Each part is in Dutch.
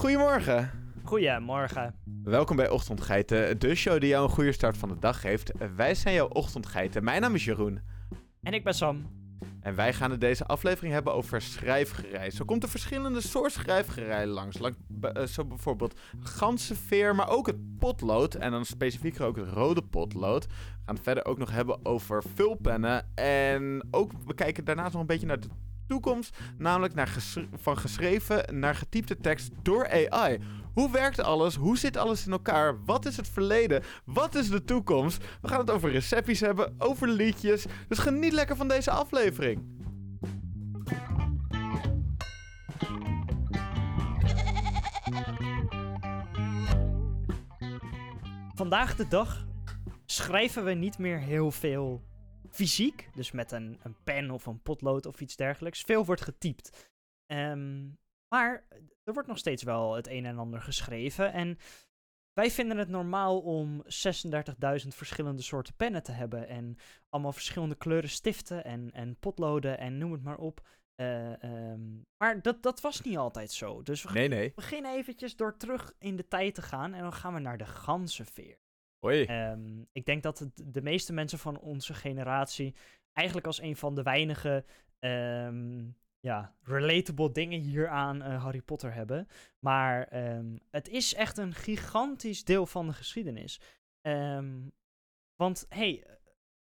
Goedemorgen. Goedemorgen. Welkom bij Ochtendgeiten, de show die jou een goede start van de dag geeft. Wij zijn jouw Ochtendgeiten. Mijn naam is Jeroen. En ik ben Sam. En wij gaan in deze aflevering hebben over schrijfgerij. Zo komt er verschillende soorten schrijfgerij langs. Lang, uh, zo bijvoorbeeld ganzenveer, maar ook het potlood. En dan specifieker ook het rode potlood. We gaan het verder ook nog hebben over vulpennen. En ook, we kijken daarnaast nog een beetje naar de toekomst. Namelijk naar van geschreven naar getypte tekst door AI. Hoe werkt alles? Hoe zit alles in elkaar? Wat is het verleden? Wat is de toekomst? We gaan het over recepties hebben, over liedjes. Dus geniet lekker van deze aflevering. Vandaag de dag schrijven we niet meer heel veel fysiek, dus met een, een pen of een potlood of iets dergelijks. Veel wordt getypt. Um, maar er wordt nog steeds wel het een en ander geschreven. En wij vinden het normaal om 36.000 verschillende soorten pennen te hebben. En allemaal verschillende kleuren stiften en, en potloden en noem het maar op. Uh, um, maar dat, dat was niet altijd zo. Dus we nee, nee. beginnen eventjes door terug in de tijd te gaan. En dan gaan we naar de ganzenveer. Um, ik denk dat de meeste mensen van onze generatie eigenlijk als een van de weinige um, ja, relatable dingen hier aan uh, Harry Potter hebben. Maar um, het is echt een gigantisch deel van de geschiedenis. Want hey,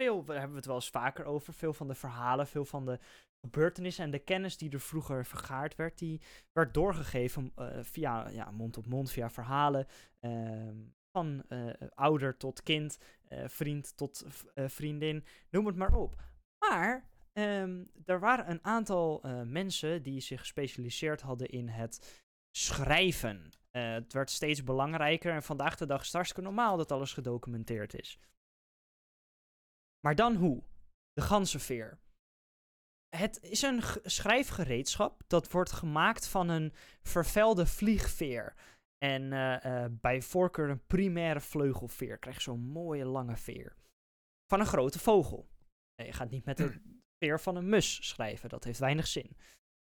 veel daar hebben we het wel eens vaker over. Veel van de verhalen, veel van de gebeurtenissen en de kennis die er vroeger vergaard werd, die werd doorgegeven uh, via ja, mond op mond, via verhalen. Um, van uh, ouder tot kind, vriend tot vriendin, noem het maar op. Maar Um, er waren een aantal mensen die zich gespecialiseerd hadden in het schrijven. Het werd steeds belangrijker en vandaag de dag is het normaal dat alles gedocumenteerd is. Maar dan hoe? De ganzenveer. Het is een schrijfgereedschap dat wordt gemaakt van een vervelde vliegveer. En uh, bij voorkeur een primaire vleugelveer. Krijg je zo'n mooie lange veer. Van een grote vogel. Je gaat niet met een veer van een mus schrijven. Dat heeft weinig zin.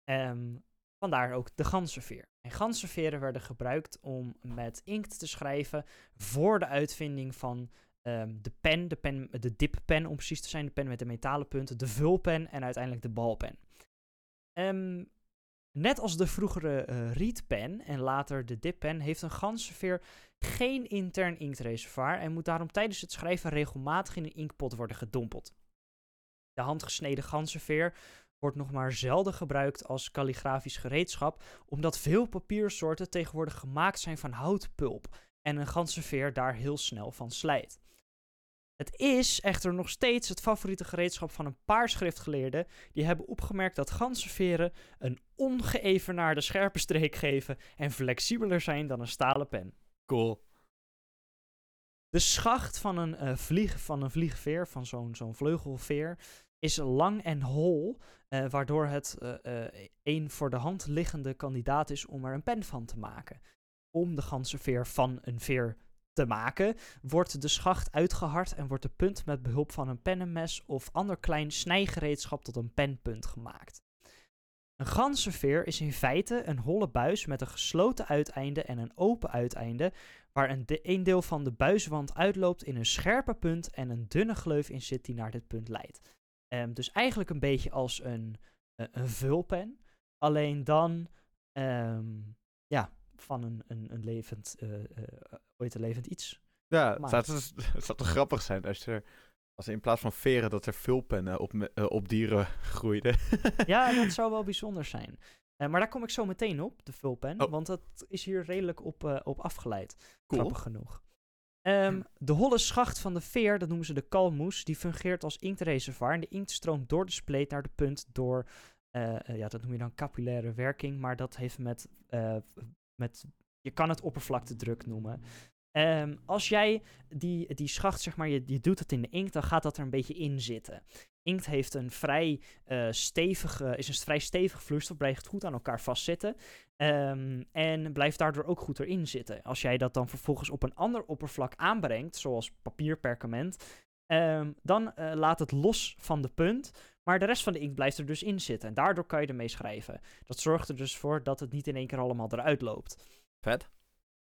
Um, vandaar ook de ganzenveer. En ganzenveren werden gebruikt om met inkt te schrijven voor de uitvinding van um, de pen, de pen, de dippen om precies te zijn, de pen met de metalen punten, de vulpen en uiteindelijk de balpen. Um, net als de vroegere uh, en later de dippen heeft een ganzenveer geen intern inktreservoir en moet daarom tijdens het schrijven regelmatig in een inkpot worden gedompeld. De handgesneden ganzenveer wordt nog maar zelden gebruikt als kalligrafisch gereedschap, omdat veel papiersoorten tegenwoordig gemaakt zijn van houtpulp en een ganzenveer daar heel snel van slijt. Het is echter nog steeds het favoriete gereedschap van een paar schriftgeleerden die hebben opgemerkt dat ganzenveren een ongeëvenaarde scherpe streek geven en flexibeler zijn dan een stalen pen. Cool. De schacht van een, uh, vlieg, van een vliegveer, van zo'n zo'n vleugelveer, is lang en hol, uh, waardoor het uh, een voor de hand liggende kandidaat is om er een pen van te maken. Om de ganse veer van een veer te maken, wordt de schacht uitgehard en wordt de punt met behulp van een pennenmes of ander klein snijgereedschap tot een penpunt gemaakt. Een ganzenveer is in feite een holle buis met een gesloten uiteinde en een open uiteinde, waar een, de, een deel van de buiswand uitloopt in een scherpe punt en een dunne gleuf in zit die naar dit punt leidt. Um, dus eigenlijk een beetje als een, uh, een vulpen. Alleen dan um, ja, van een, een, een levend, uh, uh, ooit een levend iets. Ja, het zou, dus, het zou toch grappig zijn als er als in plaats van veren dat er vulpennen op, uh, op dieren groeiden. ja, dat zou wel bijzonder zijn. Uh, maar daar kom ik zo meteen op, de vulpen. Oh. Want dat is hier redelijk op, uh, op afgeleid. Cool. Grappig genoeg. Um, de holle schacht van de veer, dat noemen ze de kalmoes, die fungeert als inktreservoir. En de inkt stroomt door de spleet naar de punt door, ja, dat noem je dan capillaire werking. Maar dat heeft met, met je kan het oppervlaktedruk noemen. Um, als jij die, die schacht, zeg maar, je, je doet het in de inkt, dan gaat dat er een beetje in zitten. Inkt heeft een vrij uh, stevige, is een vrij stevig vloeistof, blijft goed aan elkaar vastzitten. Um, en blijft daardoor ook goed erin zitten. Als jij dat dan vervolgens op een ander oppervlak aanbrengt, zoals papierperkament, um, dan uh, laat het los van de punt. Maar de rest van de inkt blijft er dus in zitten. En daardoor kan je ermee schrijven. Dat zorgt er dus voor dat het niet in één keer allemaal eruit loopt. Vet.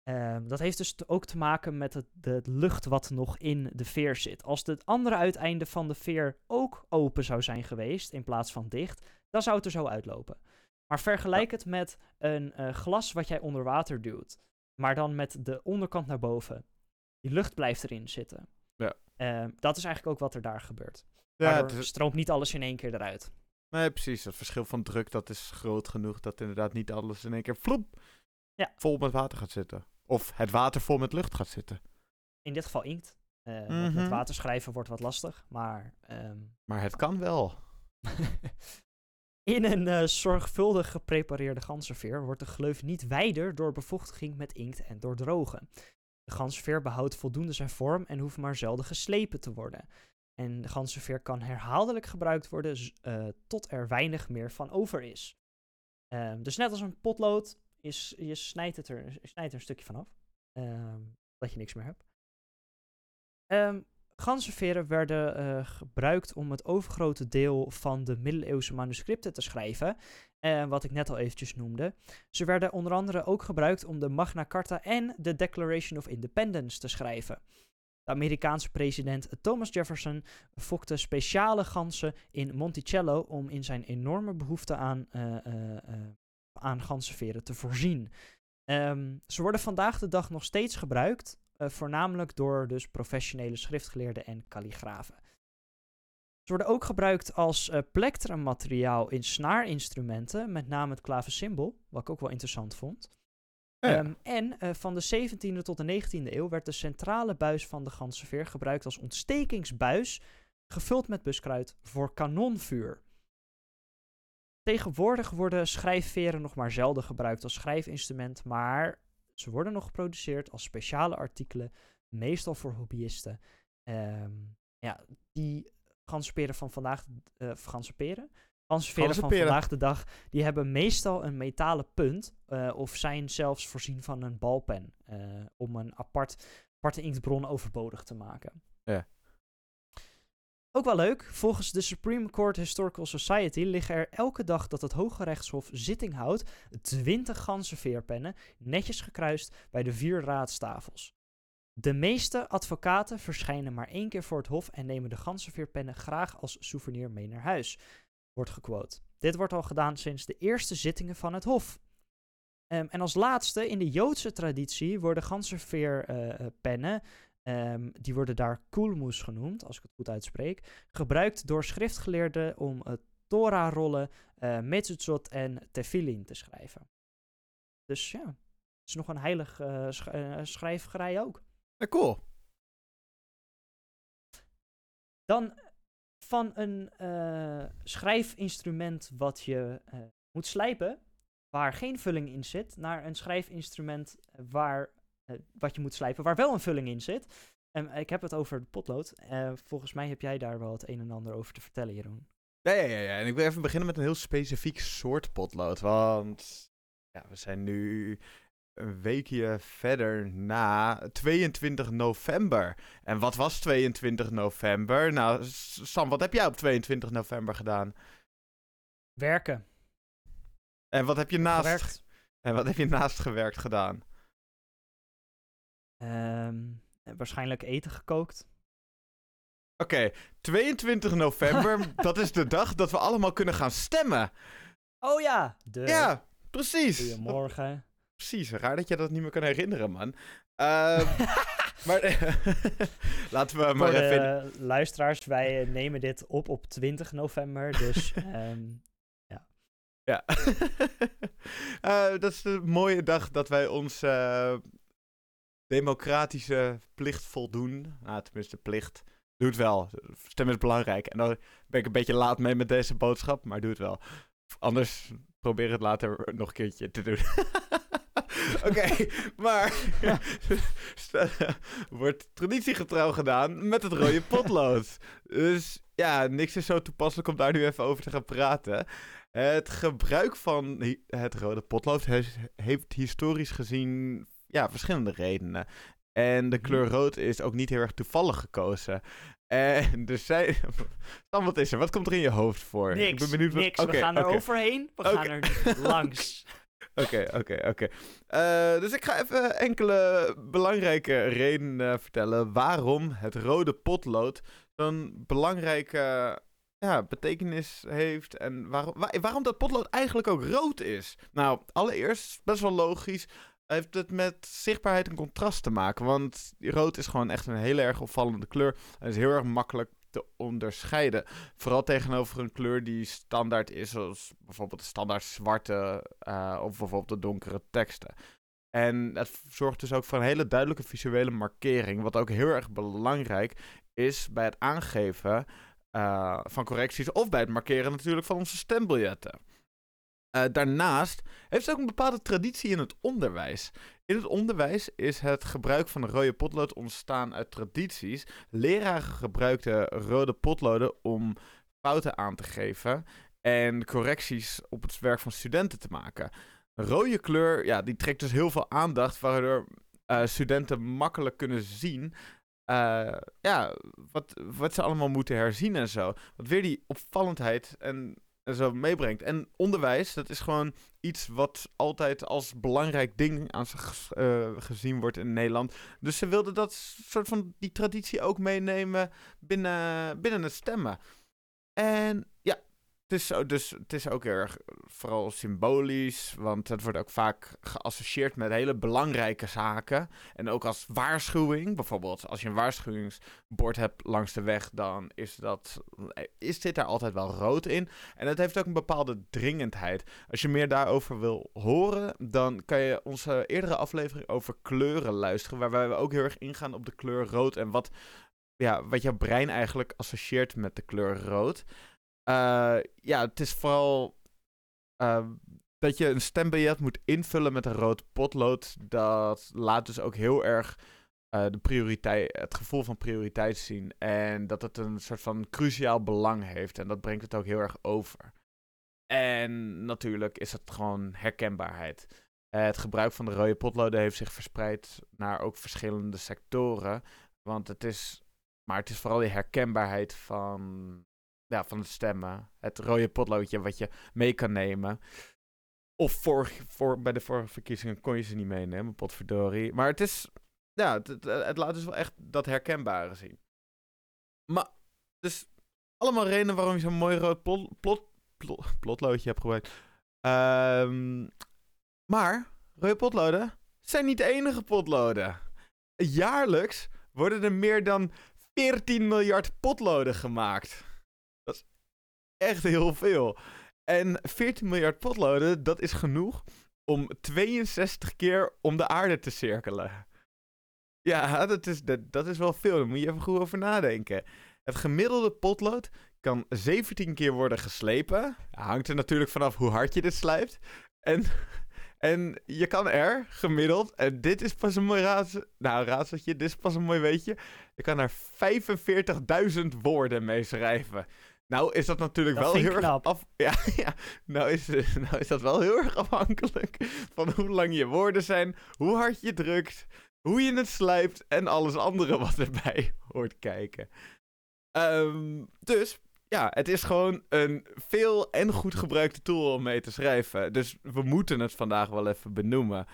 Ehm, dat heeft dus ook te maken met het, de lucht wat nog in de veer zit. Als het andere uiteinde van de veer ook open zou zijn geweest in plaats van dicht, dan zou het er zo uitlopen. Maar vergelijk het met een eh, glas wat jij onder water duwt, maar dan met de onderkant naar boven. Die lucht blijft erin zitten. Ja. Ehm, dat is eigenlijk ook wat er daar gebeurt. Ja, Daardoor het is- stroomt niet alles in één keer eruit. nee, precies. Het verschil van druk dat is groot genoeg dat inderdaad niet alles in één keer vloep Ja. vol met water gaat zitten. Of het water vol met lucht gaat zitten. In dit geval inkt. Eh, want Mhm. Met water schrijven wordt wat lastig, maar ehm, Maar het kan wel. In een eh, zorgvuldig geprepareerde ganzenveer wordt de gleuf niet wijder door bevochtiging met inkt en door drogen. De ganzenveer behoudt voldoende zijn vorm en hoeft maar zelden geslepen te worden. En de ganzenveer kan herhaaldelijk gebruikt worden eh, tot er weinig meer van over is. Ehm, dus net als een potlood, is, je snijdt, het er, snijdt er een stukje van af. ehm, dat je niks meer hebt. Ehm ganzenveren werden eh, gebruikt om het overgrote deel van de middeleeuwse manuscripten te schrijven, eh, wat ik net al eventjes noemde. Ze werden onder andere ook gebruikt om de Magna Carta en de Declaration of Independence te schrijven. De Amerikaanse president Thomas Jefferson fokte speciale ganzen in Monticello om in zijn enorme behoefte aan, eh, aan ganzenveren te voorzien. Ehm, ze worden vandaag de dag nog steeds gebruikt, voornamelijk door dus professionele schriftgeleerden en kalligrafen. Ze worden ook gebruikt als eh plectrum-materiaal in snaarinstrumenten, met name het klaversymbol, wat ik ook wel interessant vond. Ehm, en eh, van de 17e tot de 19e eeuw werd de centrale buis van de ganzenveer gebruikt als ontstekingsbuis, gevuld met buskruid voor kanonvuur. Tegenwoordig worden schrijfveren nog maar zelden gebruikt als schrijfinstrument, maar ze worden nog geproduceerd als speciale artikelen, meestal voor hobbyisten. Ehm, ja, die ganzenperen van vandaag, eh ganzenperen? Ganzenveren van vandaag de dag, die hebben meestal een metalen punt eh, of zijn zelfs voorzien van een balpen eh, om een apart, aparte inktbron overbodig te maken. Ja. Ook wel leuk, volgens de Supreme Court Historical Society liggen er elke dag dat het Hoge Rechtshof zitting houdt 20 ganzenveerpennen netjes gekruist bij de vier raadstafels. De meeste advocaten verschijnen maar één keer voor het hof en nemen de ganzenveerpennen graag als souvenir mee naar huis, wordt gequote. Dit wordt al gedaan sinds de eerste zittingen van het hof. Ehm, en als laatste, in de Joodse traditie worden ganzenveerpennen, ehm, die worden daar kulmus genoemd, als ik het goed uitspreek, gebruikt door schriftgeleerden om uh, Torah-rollen, uh, en tefillin te schrijven. Dus ja, het is nog een heilig eh, sch eh, schrijfgerij ook. Ja, cool. Dan van een eh, schrijfinstrument wat je eh, moet slijpen, waar geen vulling in zit, naar een schrijfinstrument waar, eh, wat je moet slijpen, waar wel een vulling in zit. En ik heb het over potlood. Volgens mij heb jij daar wel het een en ander over te vertellen, Jeroen. Ja, ja, ja, ja. En ik wil even beginnen met een heel specifiek soort potlood. Want ja, we zijn nu een weekje verder na 22 november. En wat was 22 november? Nou, Sam, wat heb jij op 22 november gedaan? Werken. En wat heb je naast, Gewerkt. en wat heb je naast gewerkt gedaan? Ehm, waarschijnlijk eten gekookt. Oké, 22 november, dat is de dag dat we allemaal kunnen gaan stemmen. Oh ja! De Ja, precies. Goedemorgen. Precies, raar dat je dat niet meer kan herinneren, man. Ehm, maar laten we maar Voor de even... luisteraars, wij eh, nemen dit op op 20 november, dus ehm, Ja. Eh, dat is de mooie dag dat wij ons eh, democratische plicht voldoen. Nou, tenminste, plicht. Doe het wel. Stemmen is belangrijk. En dan ben ik een beetje laat mee met deze boodschap, maar doe het wel. Anders probeer het later nog een keertje te doen. Oké, maar Ja. wordt traditiegetrouw gedaan met het rode potlood. Dus ja, niks is zo toepasselijk om daar nu even over te gaan praten. Het gebruik van het rode potlood he- heeft historisch gezien ja, verschillende redenen. En de kleur rood is ook niet heel erg toevallig gekozen. En er zijn... Sam, wat is er? Wat komt er in je hoofd voor? niks, Ik ben benieuwd wat... niks. We gaan er overheen, we gaan er langs. Oké, oké, oké. Eh, Dus ik ga even enkele belangrijke redenen vertellen waarom het rode potlood zo'n belangrijke ja, betekenis heeft en waarom, wa- waarom dat potlood eigenlijk ook rood is. Nou, allereerst, best wel logisch, heeft het met zichtbaarheid en contrast te maken. Want rood is gewoon echt een hele erg opvallende kleur en is heel erg makkelijk te onderscheiden. Vooral tegenover een kleur die standaard is, zoals bijvoorbeeld de standaard zwarte eh, of bijvoorbeeld de donkere teksten. En het zorgt dus ook voor een hele duidelijke visuele markering, wat ook heel erg belangrijk is bij het aangeven eh, van correcties of bij het markeren natuurlijk van onze stembiljetten. Eh, daarnaast heeft het ook een bepaalde traditie in het onderwijs. In het onderwijs is het gebruik van rode potlood ontstaan uit tradities. Leraren gebruikten rode potloden om fouten aan te geven en correcties op het werk van studenten te maken. Rode kleur, ja, die trekt dus heel veel aandacht, waardoor eh, studenten makkelijk kunnen zien eh, ja, wat, wat ze allemaal moeten herzien en zo. Wat weer die opvallendheid en, en zo meebrengt. En onderwijs, dat is gewoon iets wat altijd als belangrijk ding aan zich eh, gezien wordt in Nederland. Dus ze wilden dat soort van die traditie ook meenemen binnen, binnen het stemmen. En ja, het is, dus, het is ook erg vooral symbolisch, want het wordt ook vaak geassocieerd met hele belangrijke zaken. En ook als waarschuwing, bijvoorbeeld als je een waarschuwingsbord hebt langs de weg, dan is, dat, is dit daar altijd wel rood in. En het heeft ook een bepaalde dringendheid. Als je meer daarover wil horen, dan kan je onze eerdere aflevering over kleuren luisteren, waarbij we ook heel erg ingaan op de kleur rood en wat, ja, wat jouw brein eigenlijk associeert met de kleur rood. Eh, ja, het is vooral eh, dat je een stembiljet moet invullen met een rood potlood. Dat laat dus ook heel erg eh, de prioriteit, het gevoel van prioriteit zien. En dat het een soort van cruciaal belang heeft. En dat brengt het ook heel erg over. En natuurlijk is het gewoon herkenbaarheid. Eh, het gebruik van de rode potloden heeft zich verspreid naar ook verschillende sectoren. Want het is, maar het is vooral die herkenbaarheid van, ja, van het stemmen. Het rode potloodje wat je mee kan nemen. Of vorig, voor, bij de vorige verkiezingen kon je ze niet meenemen, potverdorie. Maar het is, ja, het, het, het laat dus wel echt dat herkenbare zien. Maar, dus allemaal redenen waarom je zo'n mooi rood plot, plot, plot- plotloodje hebt gebruikt. Ehm, maar, rode potloden zijn niet de enige potloden. Jaarlijks worden er meer dan 14 miljard potloden gemaakt. Echt heel veel. En 14 miljard potloden, dat is genoeg om 62 keer om de aarde te cirkelen. Ja, dat is, dat, dat is wel veel. Daar moet je even goed over nadenken. Het gemiddelde potlood kan 17 keer worden geslepen. Hangt er natuurlijk vanaf hoe hard je dit slijpt. En, en je kan er gemiddeld, en dit is pas een mooi raadsel, nou raadseltje, dit is pas een mooi weetje. Je kan er 45.000 woorden mee schrijven. Nou is dat natuurlijk Dat wel heel erg af. Ja, ja. Nou, is, nou is dat wel heel erg afhankelijk van hoe lang je woorden zijn, hoe hard je drukt, hoe je het slijpt en alles andere wat erbij hoort kijken. Ehm, dus ja, het is gewoon een veel en goed gebruikte tool om mee te schrijven. Dus we moeten het vandaag wel even benoemen.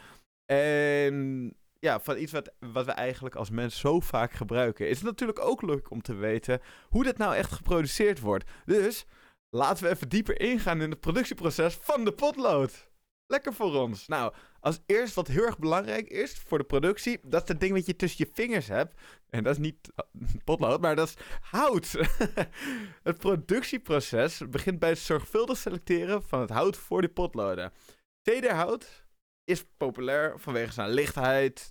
En ja, van iets wat, wat we eigenlijk als mens zo vaak gebruiken, is het natuurlijk ook leuk om te weten hoe dit nou echt geproduceerd wordt. Dus laten we even dieper ingaan in het productieproces van de potlood. Lekker voor ons. Nou, als eerst wat heel erg belangrijk is voor de productie, dat is het ding wat je tussen je vingers hebt. En dat is niet eh, potlood, maar dat is hout. het productieproces begint bij het zorgvuldig selecteren van het hout voor de potloden. Cederhout is populair vanwege zijn lichtheid,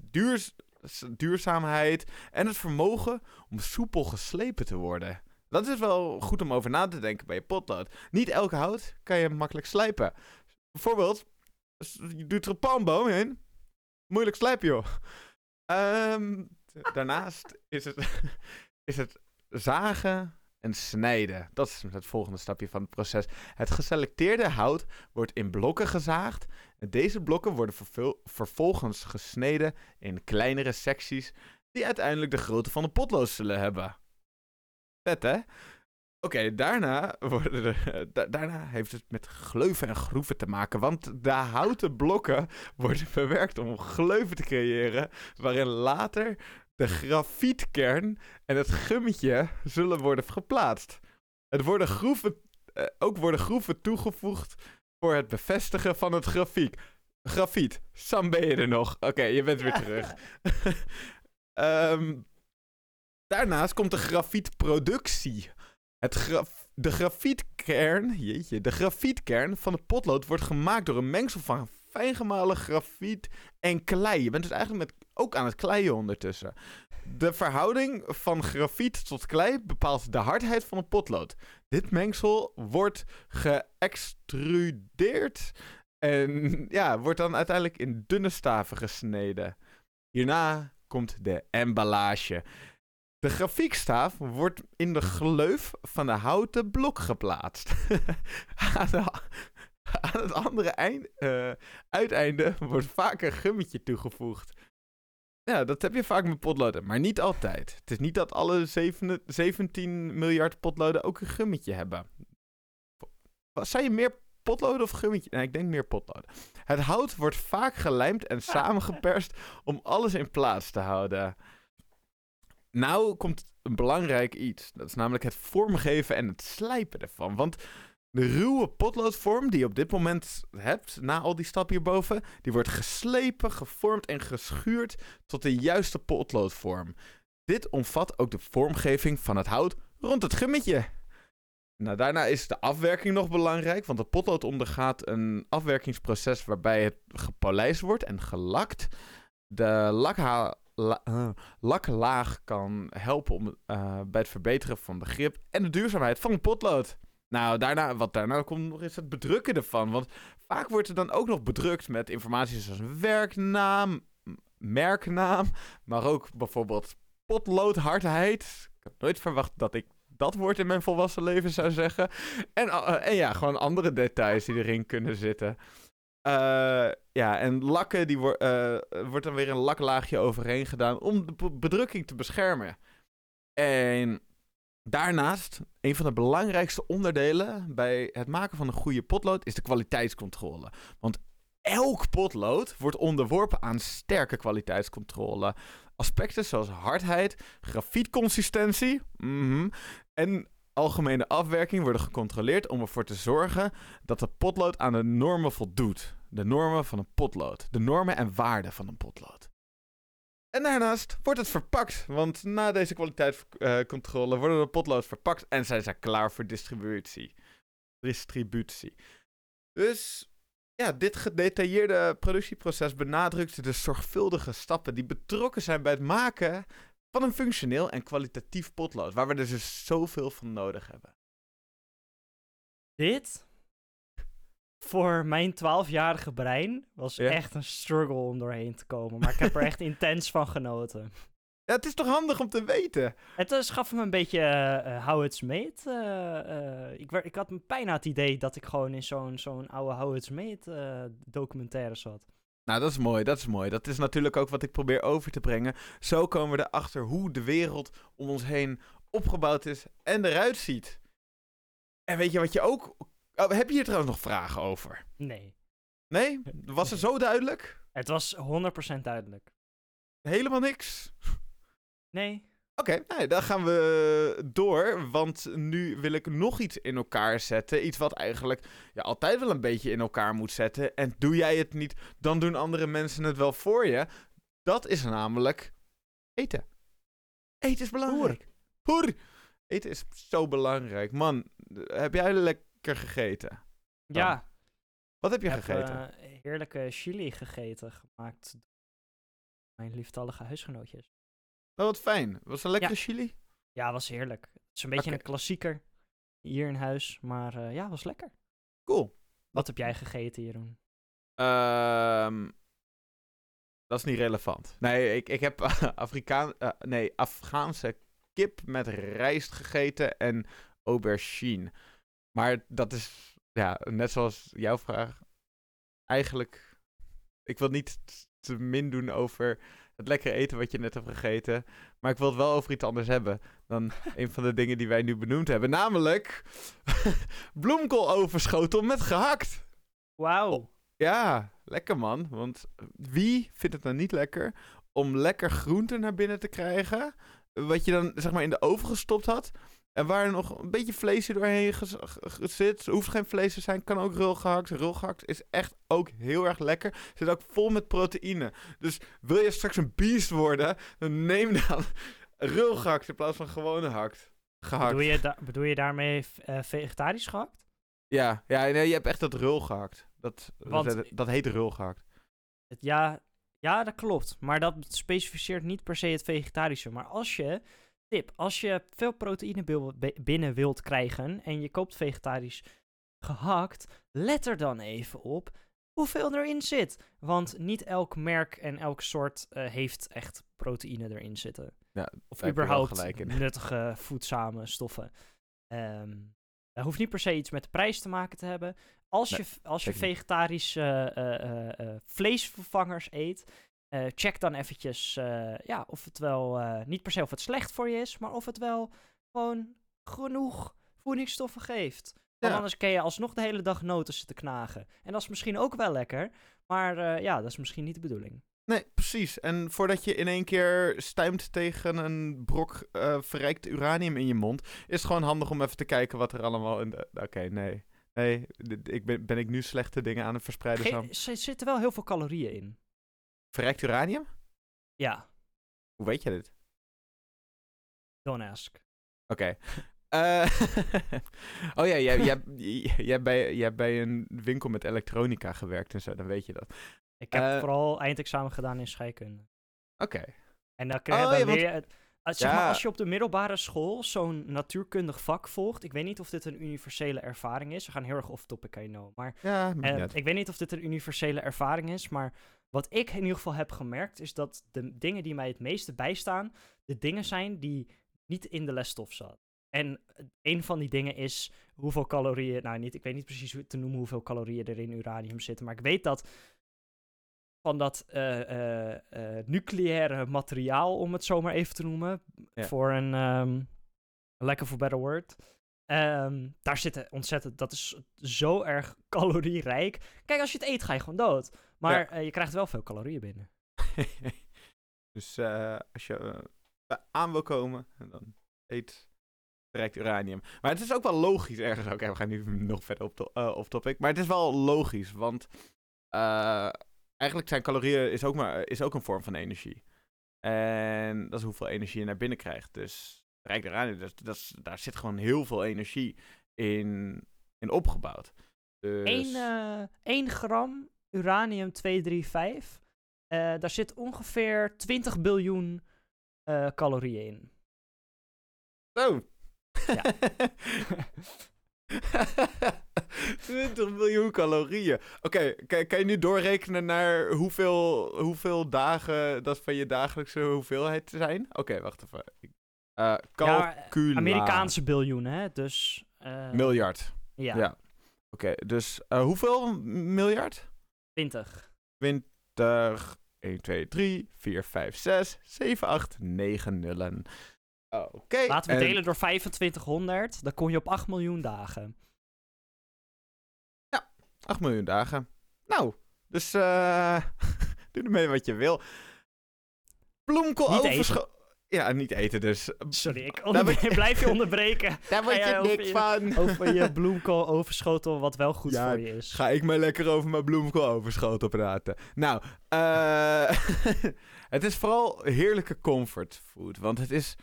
duurzaamheid en het vermogen om soepel geslepen te worden. Dat is wel goed om over na te denken bij je potlood. Niet elke hout kan je makkelijk slijpen. Bijvoorbeeld, je doet er een palmboom in. Moeilijk slijpen, joh. Ehm, daarnaast is het, is het zagen en snijden. Dat is het volgende stapje van het proces. Het geselecteerde hout wordt in blokken gezaagd. Deze blokken worden vervolgens gesneden in kleinere secties die uiteindelijk de grootte van de potlood zullen hebben. Vet, hè? Oké, daarna, da- daarna heeft het met gleuven en groeven te maken. Want de houten blokken worden verwerkt om gleuven te creëren. Waarin later de grafietkern en het gummetje zullen worden geplaatst. Worden groeven, eh, ook worden groeven toegevoegd voor het bevestigen van het grafiek. Grafiet, Sam ben je er nog? Oké, je bent weer terug. Ehm, daarnaast komt de grafietproductie. Het graf- de grafietkern, jeetje, de grafietkern van de potlood wordt gemaakt door een mengsel van fijngemalen grafiet en klei. Je bent dus eigenlijk met, ook aan het kleien ondertussen. De verhouding van grafiet tot klei bepaalt de hardheid van een potlood. Dit mengsel wordt geëxtrudeerd en ja, wordt dan uiteindelijk in dunne staven gesneden. Hierna komt de emballage. De grafiekstaaf wordt in de gleuf van de houten blok geplaatst. aan het andere eind, eh, uiteinde wordt vaak een gummetje toegevoegd. Ja, dat heb je vaak met potloden, maar niet altijd. Het is niet dat alle zeven- 17 miljard potloden ook een gummetje hebben. Zou je meer potloden of gummetje? Nee, ik denk meer potloden. Het hout wordt vaak gelijmd en samengeperst om alles in plaats te houden. Nou komt een belangrijk iets. Dat is namelijk het vormgeven en het slijpen ervan. Want de ruwe potloodvorm die je op dit moment hebt, na al die stappen hierboven, die wordt geslepen, gevormd en geschuurd tot de juiste potloodvorm. Dit omvat ook de vormgeving van het hout rond het gummetje. Nou, daarna is de afwerking nog belangrijk, want het potlood ondergaat een afwerkingsproces waarbij het gepolijst wordt en gelakt. De eh, laklaag kan helpen om, eh, bij het verbeteren van de grip en de duurzaamheid van het potlood. Nou, daarna, wat daarna komt nog is het bedrukken ervan. Want vaak wordt er dan ook nog bedrukt met informatie zoals werknaam, merknaam, maar ook bijvoorbeeld potloodhardheid. Ik had nooit verwacht dat ik dat woord in mijn volwassen leven zou zeggen. En, eh, en ja, gewoon andere details die erin kunnen zitten. Eh, ja, en lakken, die wor- eh, wordt dan weer een laklaagje overheen gedaan om de be- bedrukking te beschermen. En daarnaast, een van de belangrijkste onderdelen bij het maken van een goede potlood is de kwaliteitscontrole. Want elk potlood wordt onderworpen aan sterke kwaliteitscontrole. Aspecten zoals hardheid, grafietconsistentie mhm, en algemene afwerking worden gecontroleerd om ervoor te zorgen dat de potlood aan de normen voldoet. De normen van een potlood. De normen en waarden van een potlood. En daarnaast wordt het verpakt, want na deze kwaliteitscontrole worden de potlood verpakt en zijn ze klaar voor distributie. Distributie. Dus ja, dit gedetailleerde productieproces benadrukt de zorgvuldige stappen die betrokken zijn bij het maken van een functioneel en kwalitatief potlood, waar we er dus zoveel van nodig hebben. Dit, voor mijn 12-jarige brein, was Ja. echt een struggle om doorheen te komen. Maar ik heb er echt intens van genoten. Ja, het is toch handig om te weten? Het uh, gaf me een beetje eh, How It's Made. ik, werd- ik had bijna het idee dat ik gewoon in zo'n zo'n oude How It's Made documentaire zat. Nou, dat is mooi, dat is mooi. Dat is natuurlijk ook wat ik probeer over te brengen. Zo komen we erachter hoe de wereld om ons heen opgebouwd is en eruit ziet. En weet je wat je ook... Oh, heb je hier trouwens nog vragen over? Nee, Nee? Was het zo duidelijk? het was 100% duidelijk. Helemaal niks? Nee, Oké, nou, dan gaan we door. Want nu wil ik nog iets in elkaar zetten. Iets wat eigenlijk ja, altijd wel een beetje in elkaar moet zetten. En doe jij het niet, dan doen andere mensen het wel voor je. Dat is namelijk eten. Eten is belangrijk. Hoer. Eten is zo belangrijk. Man, heb jij lekker gegeten? ja. Wat heb je Ik heb gegeten? eh, heerlijke chili gegeten, gemaakt door mijn lieftallige huisgenootjes. Oh, wat fijn. Was een lekkere Ja. chili? Ja, was heerlijk. Het is een beetje een klassieker hier in huis, maar eh, ja, was lekker. Cool. Wat heb jij gegeten, Jeroen? Ehm, dat is niet relevant. Nee, ik, ik heb Afrikaan, eh, nee, Afghaanse kip met rijst gegeten en aubergine. Maar dat is, ja, net zoals jouw vraag, eigenlijk... Ik wil niet te min doen over het lekkere eten wat je net hebt gegeten. Maar ik wil het wel over iets anders hebben dan een van de dingen die wij nu benoemd hebben. Namelijk bloemkool overschotel met gehakt. Wauw. Ja, lekker man. Want wie vindt het nou niet lekker om lekker groente naar binnen te krijgen? Wat je dan zeg maar in de oven gestopt had. En waar nog een beetje vleesje doorheen zit. Hoeft geen vlees te zijn, kan ook rulgehakt. Rulgehakt is echt ook heel erg lekker. Zit ook vol met proteïne. Dus wil je straks een beest worden, dan neem dan rulgehakt in plaats van gewone hakt. Gehakt. Bedoel je, da- bedoel je daarmee eh, vegetarisch gehakt? Ja, ja nee, je hebt echt dat rulgehakt. Dat, Want- dat, dat heet rulgehakt. Het, ja, ja, dat klopt. Maar dat specificeert niet per se het vegetarische. Maar als je, tip, als je veel proteïne binnen wilt krijgen en je koopt vegetarisch gehakt, let er dan even op hoeveel erin zit. Want niet elk merk en elk soort eh, heeft echt proteïne erin zitten. Ja, Of überhaupt nuttige voedzame stoffen. Ehm dat hoeft niet per se iets met de prijs te maken te hebben. Als Nee, je, als je vegetarische eh, eh, vleesvervangers eet, eh, check dan eventjes eh, ja, of het wel, eh, niet per se of het slecht voor je is, maar of het wel gewoon genoeg voedingsstoffen geeft. Want Ja. anders kun je alsnog de hele dag noten zitten knagen. En dat is misschien ook wel lekker, maar ja, dat is misschien niet de bedoeling. Nee, precies. En voordat je in één keer stuimt tegen een brok verrijkt uranium in je mond, is het gewoon handig om even te kijken wat er allemaal in de... Oké, nee. Nee, ik ben, ben ik nu slechte dingen aan het verspreiden, Ge- Sam? er zitten wel heel veel calorieën in. Verrijkt uranium? Ja, Hoe weet je dit? don't ask. Oké. Eh, oh ja, jij, jij, jij, hebt bij, jij hebt bij een winkel met elektronica gewerkt en zo, dan weet je dat. Ik heb Eh, vooral eindexamen gedaan in scheikunde. Oké. En dan, krijg, Oh, dan ja, want- leer je... het- als, zeg Ja. maar, als je op de middelbare school zo'n natuurkundig vak volgt... Ik weet niet of dit een universele ervaring is. We gaan heel erg off-topic, I know. Maar Ja, eh, ik weet niet of dit een universele ervaring is. Maar wat ik in ieder geval heb gemerkt... is dat de dingen die mij het meeste bijstaan... de dingen zijn die niet in de lesstof zaten. En eh, een van die dingen is hoeveel calorieën... Nou, niet, ik weet niet precies hoe te noemen hoeveel calorieën er in uranium zitten. Maar ik weet dat van dat eh, eh, nucleaire materiaal, om het zo maar even te noemen, Ja. voor een ehm of a better word. ehm, daar zitten ontzettend, dat is zo erg calorierijk. Kijk, als je het eet, ga je gewoon dood. Maar Ja. eh, je krijgt wel veel calorieën binnen. dus eh, als je eh, aan wil komen, dan eet direct uranium. Maar het is ook wel logisch ergens. Oké, we gaan nu nog verder op, to- off topic. Maar het is wel logisch, want eigenlijk zijn calorieën is ook, maar, is ook een vorm van energie. En dat is hoeveel energie je naar binnen krijgt. Dus rijk uranium, dat, dat is- daar zit gewoon heel veel energie in, in opgebouwd. Dus... 1 1 gram uranium-235, eh, daar zit ongeveer 20 biljoen eh, calorieën in. Zo. Ja. 20 miljoen calorieën. Oké, kan, kan je nu doorrekenen naar hoeveel, hoeveel dagen dat van je dagelijkse hoeveelheid zijn? Oké, wacht even. Ja, calcula. Amerikaanse biljoen, hè? Dus. eh, Miljard. Ja, Ja. Oké, dus hoeveel miljard? 20. 20, 1, 2, 3, 4, 5, 6, 7, 8, 9 nullen. Oké. Laten we en- delen door 2500, dan kom je op 8 miljoen dagen. 8 miljoen dagen. Nou, dus eh doe ermee wat je wil. Bloemkool Niet overscho- Ja, niet eten dus. Sorry, ik je- blijf je onderbreken Daar word je over niks je- van. over je bloemkool overschotel, wat wel goed Ja, voor je is. Ga ik maar lekker over mijn bloemkool overschoten praten. Nou, eh het is vooral heerlijke comfortfood. Want het is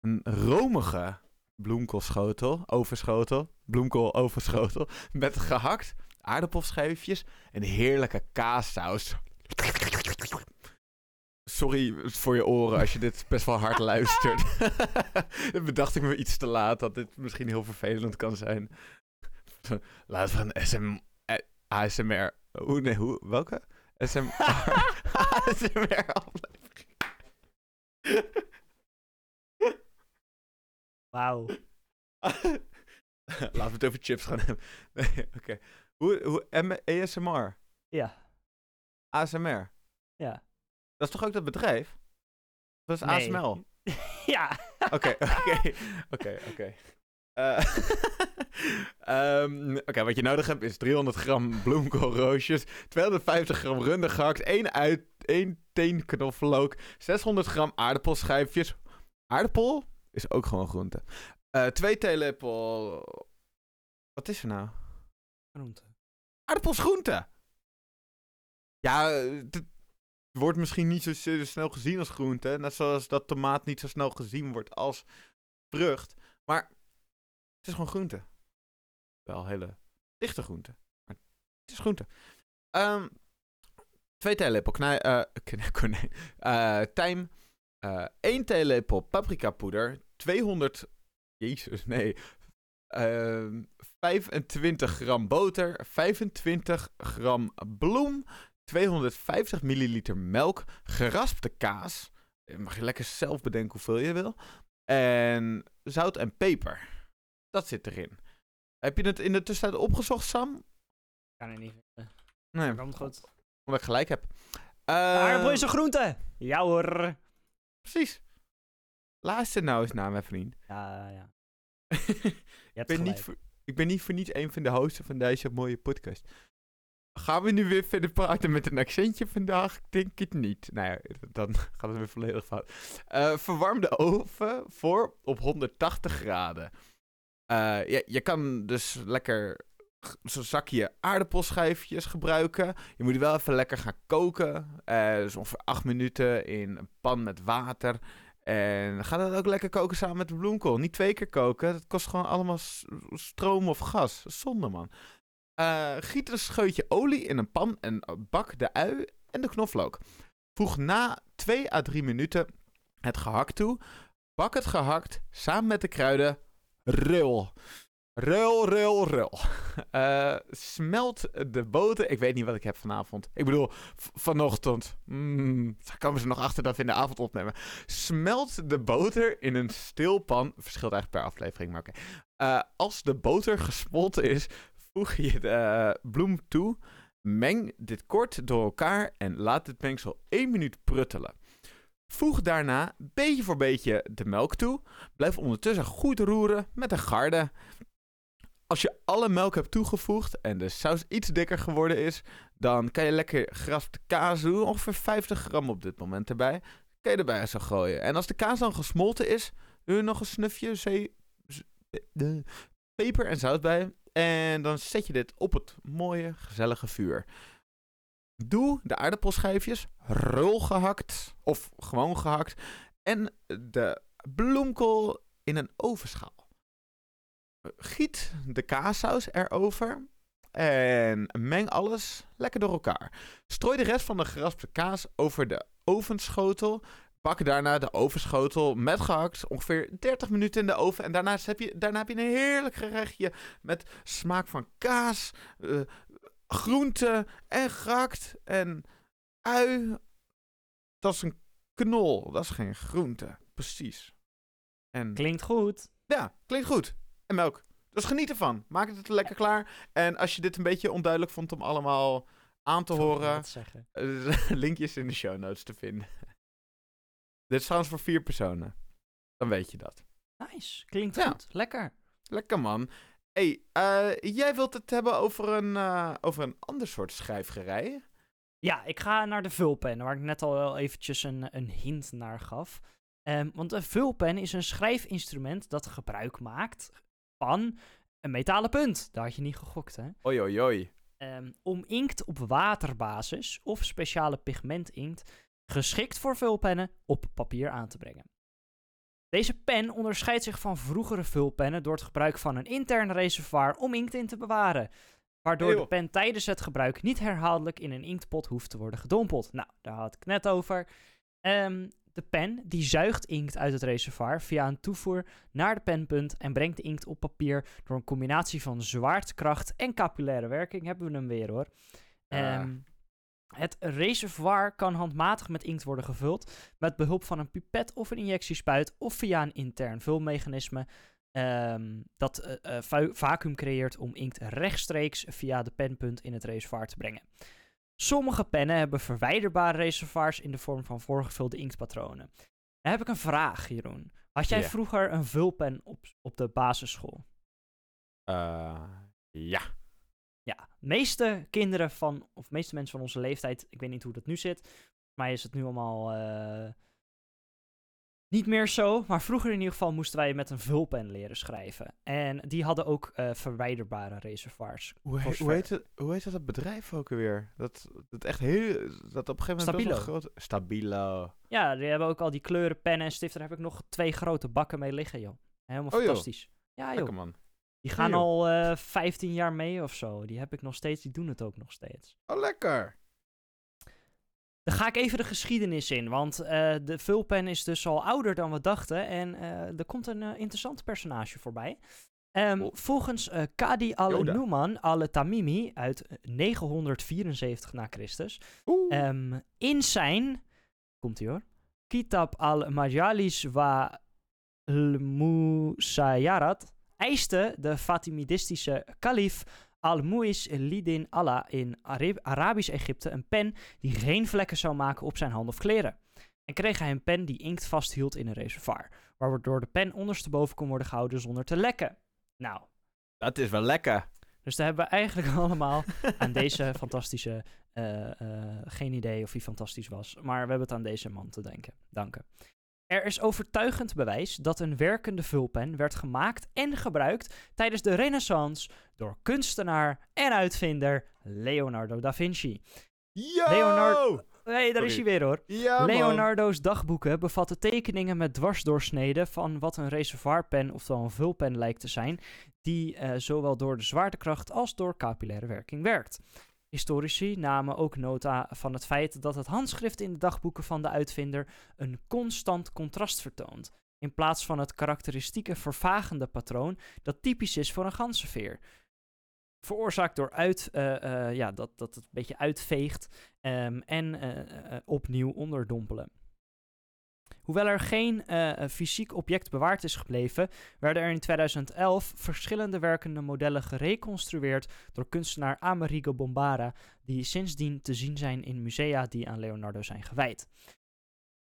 een romige bloemkoolschotel, overschotel, bloemkool overschotel. Met gehakt aardappelschijfjes en heerlijke kaassaus. Sorry voor je oren als je dit best wel hard luistert. Dan bedacht ik me iets te laat dat dit misschien heel vervelend kan zijn. Laten we een SM, eh, ASMR. Hoe, nee, hoe, welke? SMR. ASMR aflevering. Wauw. Laten we het over chips gaan hebben. Nee, oké. Hoe, hoe, ASMR? Ja, ASMR? Ja. Dat is toch ook dat bedrijf? Dat is Nee. ASML. ja. Oké, oké, oké, oké. Eh, ehm, Oké, wat je nodig hebt is 300 gram bloemkoolroosjes, 250 gram runde gehakt, 1, uit, 1 teen knoflook, 600 gram aardappelschijfjes. Aardappel is ook gewoon groente. Eh 2 theelepel... Wat is er nou? Groente. Aardappels groente! Ja, eh, wordt misschien niet zo snel gezien als groente. Net zoals dat tomaat niet zo snel gezien wordt als vrucht. Maar het is gewoon groente. Wel hele dichte groente. Maar het is groente. Ehm twee theelepel knij, kn- konijn, eh, tijm. eh 1 theelepel paprikapoeder. 200... Jezus, nee. Ehm 25 gram boter. 25 gram bloem. 250 milliliter melk. Geraspte kaas. Je mag je lekker zelf bedenken hoeveel je wil. En zout en peper. Dat zit erin. Heb je het in de tussentijd opgezocht, Sam? Kan er niet vinden. Nee, Komt goed. omdat ik gelijk heb. Aardappel Eh, is een groente! Ja hoor. Precies. Luister nou eens naar mijn vriend. Ja, ja. ik, Je hebt ben niet voor, ik ben niet voor niets een van de hosten van deze mooie podcast. Gaan we nu weer verder praten met een accentje vandaag? Ik denk het niet. Nou ja, dan gaat het weer volledig fout. Eh, verwarm de oven voor op 180 graden. Eh, je kan dus lekker zo'n zakje aardappelschijfjes gebruiken. Je moet wel even lekker gaan koken. Eh, dus ongeveer 8 minuten in een pan met water. En ga dat ook lekker koken samen met de bloemkool. Niet twee keer koken. Dat kost gewoon allemaal stroom of gas. Zonde, man. Eh, giet een scheutje olie in een pan en bak de ui en de knoflook. Voeg na 2 à 3 minuten het gehakt toe. Bak het gehakt samen met de kruiden. Rul. Rul, rul, rul. Eh, smelt de boter. Ik weet niet wat ik heb vanavond. Ik bedoel, vanochtend. Mm, daar komen ze nog achter dat we in de avond opnemen. Smelt de boter in een stil pan. Verschilt eigenlijk per aflevering, maar oké. Eh, als de boter gesmolten is, voeg je de eh, bloem toe. Meng dit kort door elkaar en laat het mengsel 1 minuut pruttelen. Voeg daarna beetje voor beetje de melk toe. Blijf ondertussen goed roeren met een garde. Als je alle melk hebt toegevoegd en de saus iets dikker geworden is, dan kan je lekker geraspte kaas doen. Ongeveer 50 gram op dit moment erbij. Kan je erbij zo gooien. En als de kaas dan gesmolten is, doe je nog een snufje zee, eh, peper en zout bij. En dan zet je dit op het mooie, gezellige vuur. Doe de aardappelschijfjes rul gehakt of gewoon gehakt en de bloemkool in een ovenschaal. Giet de kaassaus erover en meng alles lekker door elkaar. Strooi de rest van de geraspte kaas over de ovenschotel. Bak daarna de ovenschotel met gehakt ongeveer 30 minuten in de oven. En daarna heb je, daarna heb je een heerlijk gerechtje met smaak van kaas, eh, groente en gehakt en ui. Dat is een knol, dat is geen groente. Precies. En Klinkt goed. ja, klinkt goed. En melk. Dus geniet ervan. Maak het lekker klaar. En als je dit een beetje onduidelijk vond om allemaal aan te horen, eh, linkjes in de show notes te vinden. Dit is trouwens voor vier personen. Dan weet je dat. Nice. Klinkt Ja. goed. Lekker. Lekker man. hey, eh, jij wilt het hebben over een, eh, over een ander soort schrijfgerij? Ja, ik ga naar de vulpen, waar ik net al wel eventjes een, een hint naar gaf. Ehm, want een vulpen is een schrijfinstrument dat gebruik maakt van een metalen punt. Daar had je niet gegokt, hè? Oi, oi, oi. Ehm, om inkt op waterbasis of speciale pigmentinkt, geschikt voor vulpennen, op papier aan te brengen. Deze pen onderscheidt zich van vroegere vulpennen door het gebruik van een intern reservoir om inkt in te bewaren. Waardoor de pen tijdens het gebruik niet herhaaldelijk in een inktpot hoeft te worden gedompeld. Nou, daar had ik net over. Ehm, de pen die zuigt inkt uit het reservoir via een toevoer naar de penpunt en brengt de inkt op papier door een combinatie van zwaartekracht en capillaire werking. Hebben we hem weer hoor. Ja. Het reservoir kan handmatig met inkt worden gevuld met behulp van een pipet of een injectiespuit of via een intern vulmechanisme ehm, dat va- vacuüm creëert om inkt rechtstreeks via de penpunt in het reservoir te brengen. Sommige pennen hebben verwijderbare reservoirs in de vorm van voorgevulde inktpatronen. Dan heb ik een vraag, Jeroen. Had jij vroeger een vulpen op, op de basisschool? Eh, ja. Meeste kinderen van, of meeste mensen van onze leeftijd, ik weet niet hoe dat nu zit. Volgens mij is het nu allemaal eh, niet meer zo. Maar vroeger in ieder geval moesten wij met een vulpen leren schrijven. En die hadden ook eh, verwijderbare reservoirs. Hoe, he- hoe, heet het, hoe heet dat bedrijf ook alweer? Dat, dat echt heel... Dat op een gegeven moment Stabilo. groot... Stabilo. Ja, die hebben ook al die kleuren, pennen en stiften. Daar heb ik nog twee grote bakken mee liggen, joh. Helemaal Oh, joh. fantastisch. Ja, joh. Lekker man. Die gaan al eh 15 jaar mee of zo. Die heb ik nog steeds, die doen het ook nog steeds. Oh, lekker. Dan ga ik even de geschiedenis in, want eh, de vulpen is dus al ouder dan we dachten. En eh, er komt een interessant personage voorbij. Ehm, Oh. Volgens Kadi al-Numan al-Tamimi uit 974 na Christus. Ehm, in zijn, komt ie hoor, Kitab al-Majalis wa al-Musayyarat eiste de Fatimidistische kalif al-Mu'is Lidin Allah in Arab- Arabisch Egypte een pen die geen vlekken zou maken op zijn hand of kleren. En kreeg hij een pen die inkt vasthield in een reservoir, waardoor de pen ondersteboven kon worden gehouden zonder te lekken. Nou, Dat is wel lekker. dus daar hebben we eigenlijk allemaal aan deze fantastische, eh, eh, geen idee of hij fantastisch was, maar we hebben het aan deze man te denken, danken. Er is overtuigend bewijs dat een werkende vulpen werd gemaakt en gebruikt tijdens de Renaissance door kunstenaar en uitvinder Leonardo da Vinci. Yo! Leonard- Hé, hey, daar is hij weer hoor. Ja. Leonardo's dagboeken bevatten tekeningen met dwarsdoorsneden van wat een reservoirpen, oftewel een vulpen lijkt te zijn, die eh, zowel door de zwaartekracht als door capillaire werking werkt. Historici namen ook nota van het feit dat het handschrift in de dagboeken van de uitvinder een constant contrast vertoont, in plaats van het karakteristieke vervagende patroon dat typisch is voor een ganzenveer. Veroorzaakt door uit, eh, eh, ja, dat, dat het een beetje uitveegt ehm, en eh, opnieuw onderdompelen. Hoewel er geen eh, fysiek object bewaard is gebleven, werden er in 2011 verschillende werkende modellen gereconstrueerd door kunstenaar Amerigo Bombara, die sindsdien te zien zijn in musea die aan Leonardo zijn gewijd.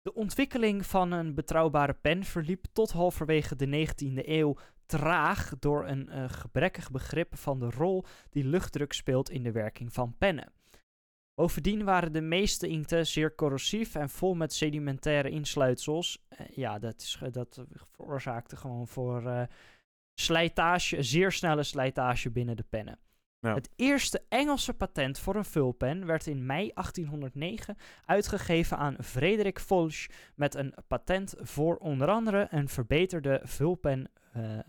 De ontwikkeling van een betrouwbare pen verliep tot halverwege de 19e eeuw traag door een eh, gebrekkig begrip van de rol die luchtdruk speelt in de werking van pennen. Bovendien waren de meeste inkten zeer corrosief en vol met sedimentaire insluitsels. Eh, ja, dat, is, dat veroorzaakte gewoon voor eh, slijtage, zeer snelle slijtage binnen de pennen. Ja. Het eerste Engelse patent voor een vulpen werd in mei 1809 uitgegeven aan Frederik Folch met een patent voor onder andere een verbeterde vulpen eh, eh,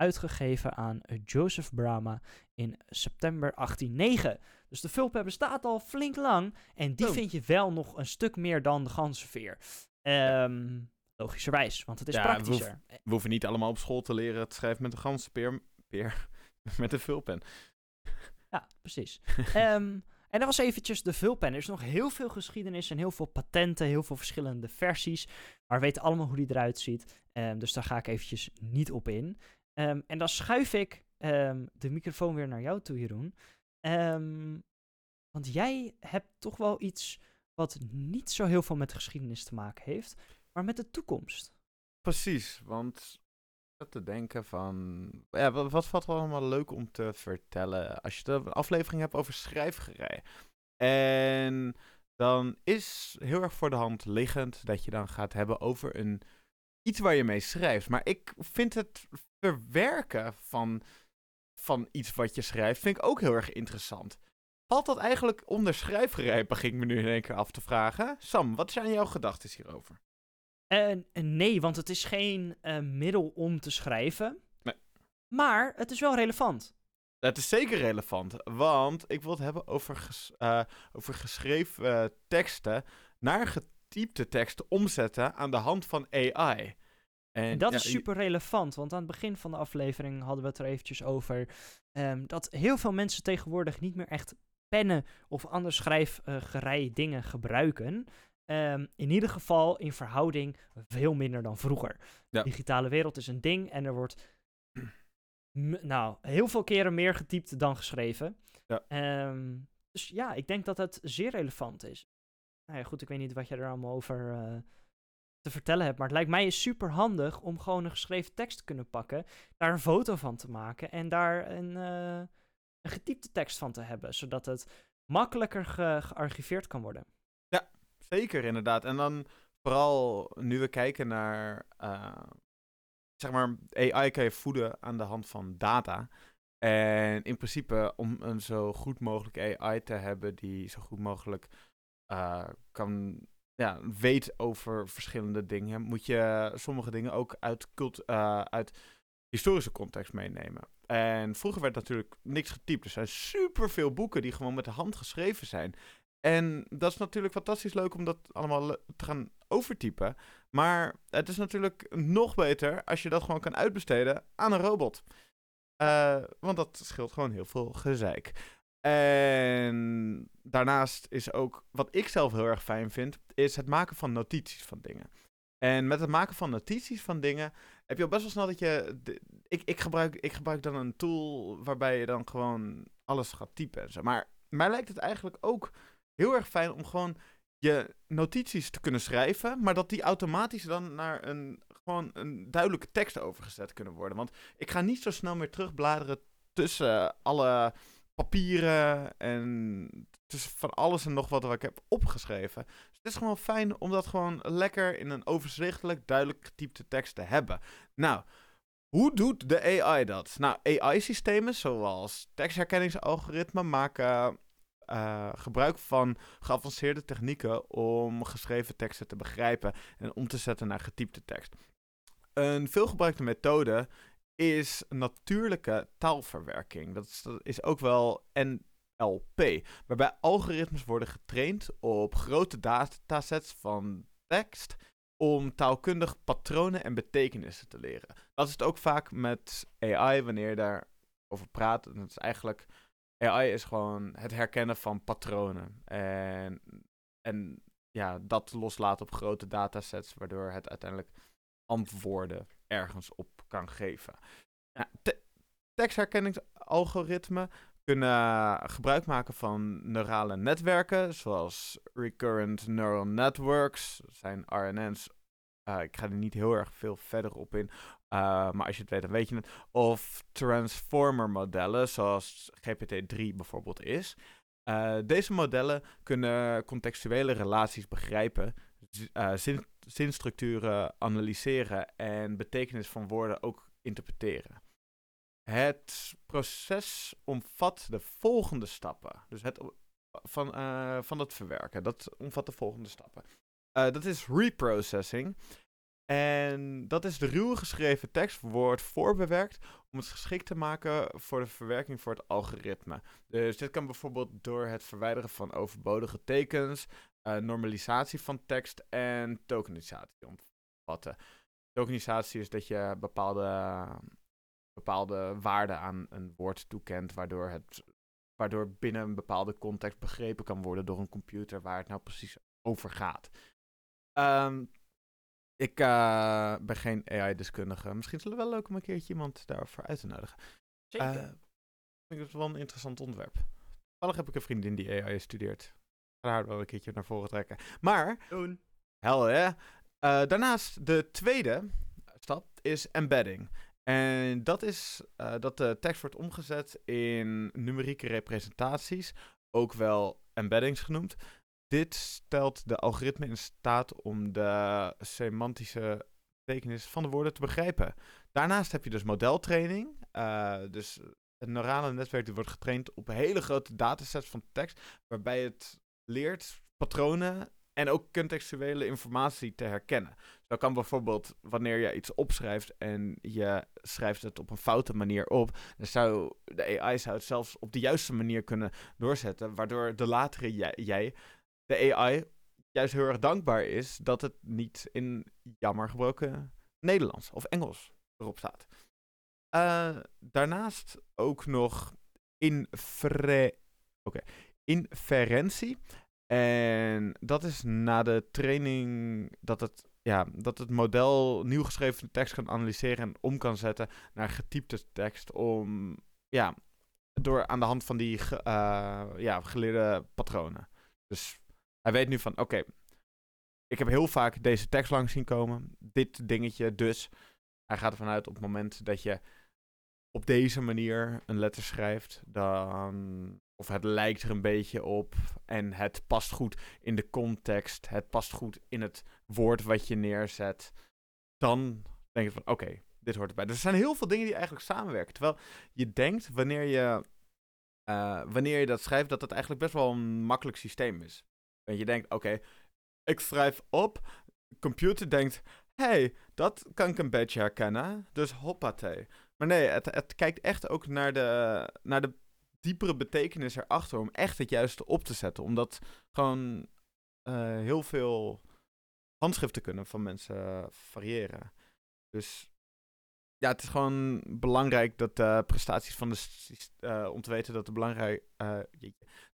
uitgegeven aan Joseph Brahma in september 1809. Dus de vulpen bestaat al flink lang en die Oh. vind je wel nog een stuk meer dan de ganzenveer. Ehm logischerwijs, want het is Ja, we praktischer. We hoeven niet allemaal op school te leren het schrijven met een ganzenpeer. Peer, met een vulpen. Ja, precies. Ehm, en dat was eventjes de vulpen. Er is nog heel veel geschiedenis en heel veel patenten, heel veel verschillende versies. Maar we weten allemaal hoe die eruit ziet. Ehm, dus daar ga ik eventjes niet op in. Ehm, en dan schuif ik ehm, de microfoon weer naar jou toe, Jeroen. Ehm, want jij hebt toch wel iets wat niet zo heel veel met de geschiedenis te maken heeft, maar met de toekomst. Precies, want te denken van... Ja, wat, wat valt er allemaal leuk om te vertellen als je de aflevering hebt over schrijfgerij? En dan is heel erg voor de hand liggend dat je dan gaat hebben over een, iets waar je mee schrijft. Maar ik vind het verwerken van, van iets wat je schrijft, vind ik ook heel erg interessant. Valt dat eigenlijk onder schrijfgerij, begin ik me nu in één keer af te vragen. Sam, wat zijn jouw gedachten hierover? Nee, want het is geen eh, middel om te schrijven. Nee. Maar het is wel relevant. Het is zeker relevant, want ik wil het hebben over, ges- eh, over geschreven eh, teksten naar getypte teksten omzetten aan de hand van AI. En dat ja, is super relevant, want aan het begin van de aflevering hadden we het er eventjes over ehm, dat heel veel mensen tegenwoordig niet meer echt pennen of andere schrijfgerij dingen gebruiken. Ehm, in ieder geval in verhouding veel minder dan vroeger. Ja. De digitale wereld is een ding en er wordt nou, heel veel keren meer getypt dan geschreven. Ja. Ehm, dus ja, ik denk dat het zeer relevant is. Nou ja, goed, ik weet niet wat je er allemaal over uh, te vertellen hebt. Maar het lijkt mij super handig om gewoon een geschreven tekst te kunnen pakken. Daar een foto van te maken. En daar een, uh, een getypte tekst van te hebben. Zodat het makkelijker ge gearchiveerd kan worden. Ja, zeker inderdaad. En dan vooral nu we kijken naar. Uh, zeg maar, AI kan je voeden aan de hand van data. En in principe, om een zo goed mogelijk AI te hebben die zo goed mogelijk uh, kan, ja, weet over verschillende dingen, moet je sommige dingen ook uit, cult, uh, uit historische context meenemen. En vroeger werd natuurlijk niks getypt. Er zijn superveel boeken die gewoon met de hand geschreven zijn. En dat is natuurlijk fantastisch leuk om dat allemaal te gaan overtypen. Maar het is natuurlijk nog beter als je dat gewoon kan uitbesteden aan een robot. Uh, want dat scheelt gewoon heel veel gezeik. En daarnaast is ook, wat ik zelf heel erg fijn vind, is het maken van notities van dingen. En met het maken van notities van dingen heb je al best wel snel dat je. ik, ik, gebruik, ik gebruik dan een tool waarbij je dan gewoon alles gaat typen en zo. Maar mij lijkt het eigenlijk ook heel erg fijn om gewoon je notities te kunnen schrijven, maar dat die automatisch dan naar een gewoon een duidelijke tekst overgezet kunnen worden. Want ik ga niet zo snel meer terugbladeren tussen alle papieren en tussen van alles en nog wat wat ik heb opgeschreven. Dus het is gewoon fijn om dat gewoon lekker in een overzichtelijk, duidelijk getypte tekst te hebben. Nou, hoe doet de AI dat? Nou, AI-systemen zoals tekstherkenningsalgoritmen maken uh, gebruik van geavanceerde technieken om geschreven teksten te begrijpen en om te zetten naar getypte tekst. Een veelgebruikte methode is natuurlijke taalverwerking. Dat is, dat is ook wel NLP, waarbij algoritmes worden getraind op grote datasets van tekst om taalkundig patronen en betekenissen te leren. Dat is het ook vaak met AI wanneer je daarover praat. Het is eigenlijk AI is gewoon het herkennen van patronen. En, en ja, dat loslaten op grote datasets, waardoor het uiteindelijk antwoorden ergens op kan geven. Ja, te tekstherkenningsalgoritmen kunnen gebruik maken van neurale netwerken, zoals recurrent neural networks, zijn RNN's. Uh, ik ga er niet heel erg veel verder op in, uh, maar als je het weet, dan weet je het. Of transformer modellen, zoals GPT-3 bijvoorbeeld is. Uh, deze modellen kunnen contextuele relaties begrijpen, uh, zin, zinstructuren analyseren en betekenis van woorden ook interpreteren. Het proces omvat de volgende stappen. Dus het van, van het verwerken, dat omvat de volgende stappen. dat is reprocessing. En dat is de ruwe geschreven tekst wordt voorbewerkt om het geschikt te maken voor de verwerking voor het algoritme. Dus dit kan bijvoorbeeld door het verwijderen van overbodige tekens, uh, normalisatie van tekst en tokenisatie omvatten. Tokenisatie is dat je bepaalde, bepaalde waarden aan een woord toekent, waardoor, het, waardoor binnen een bepaalde context begrepen kan worden door een computer waar het nou precies over gaat. Um, ik uh, ben geen AI-deskundige. Misschien is het wel leuk om een keertje iemand daarvoor uit te nodigen. Zeker. Uh, ik vind het wel een interessant onderwerp. Toevallig heb ik een vriendin die AI studeert. Ga haar wel een keertje naar voren trekken. Maar, Doen. hel hè. Uh, daarnaast, de tweede stap is embedding. En dat is dat de tekst wordt omgezet in numerieke representaties, ook wel embeddings genoemd. Dit stelt de algoritme in staat om de semantische betekenis van de woorden te begrijpen. Daarnaast heb je dus modeltraining. Uh, dus het neurale netwerk wordt getraind op hele grote datasets van tekst, waarbij het leert patronen en ook contextuele informatie te herkennen. Zo kan bijvoorbeeld wanneer je iets opschrijft en je schrijft het op een foute manier op, dan zou de AI zou het zelfs op de juiste manier kunnen doorzetten, waardoor de latere jij de AI juist heel erg dankbaar is dat het niet in jammer gebroken Nederlands of Engels erop staat. Uh, daarnaast ook nog infre okay. inferentie. En dat is na de training dat het, ja, dat het model nieuw geschreven tekst kan analyseren en om kan zetten naar getypte tekst om ja, door aan de hand van die eh, ja, geleerde patronen. Dus hij weet nu van, oké, ik heb heel vaak deze tekst langs zien komen. Dit dingetje, dus. Hij gaat ervan uit op het moment dat je op deze manier een letter schrijft, dan... Of het lijkt er een beetje op en het past goed in de context. Het past goed in het woord wat je neerzet. Dan denk je van, oké, dit hoort erbij. Er zijn heel veel dingen die eigenlijk samenwerken. Terwijl je denkt, wanneer je, eh, wanneer je dat schrijft, dat het eigenlijk best wel een makkelijk systeem is. Want je denkt, oké, ik schrijf op. Computer denkt, hey, dat kan ik een beetje herkennen. Dus hoppatee. Maar nee, het, het kijkt echt ook naar de, naar de diepere betekenis erachter. Om echt het juiste op te zetten. Omdat gewoon eh, heel veel handschriften kunnen van mensen variëren. Dus ja, het is gewoon belangrijk dat de prestaties van de... eh, om te weten dat het belangrijk... eh,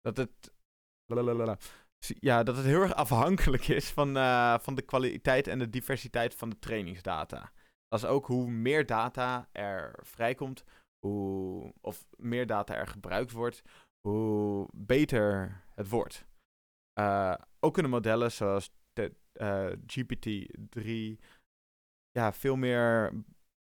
dat het... ja, dat het heel erg afhankelijk is van, eh, van de kwaliteit en de diversiteit van de trainingsdata. Dat is ook hoe meer data er vrijkomt, hoe, of meer data er gebruikt wordt, hoe beter het wordt. Eh, ook kunnen modellen zoals de, eh, GPT-3 ja, veel meer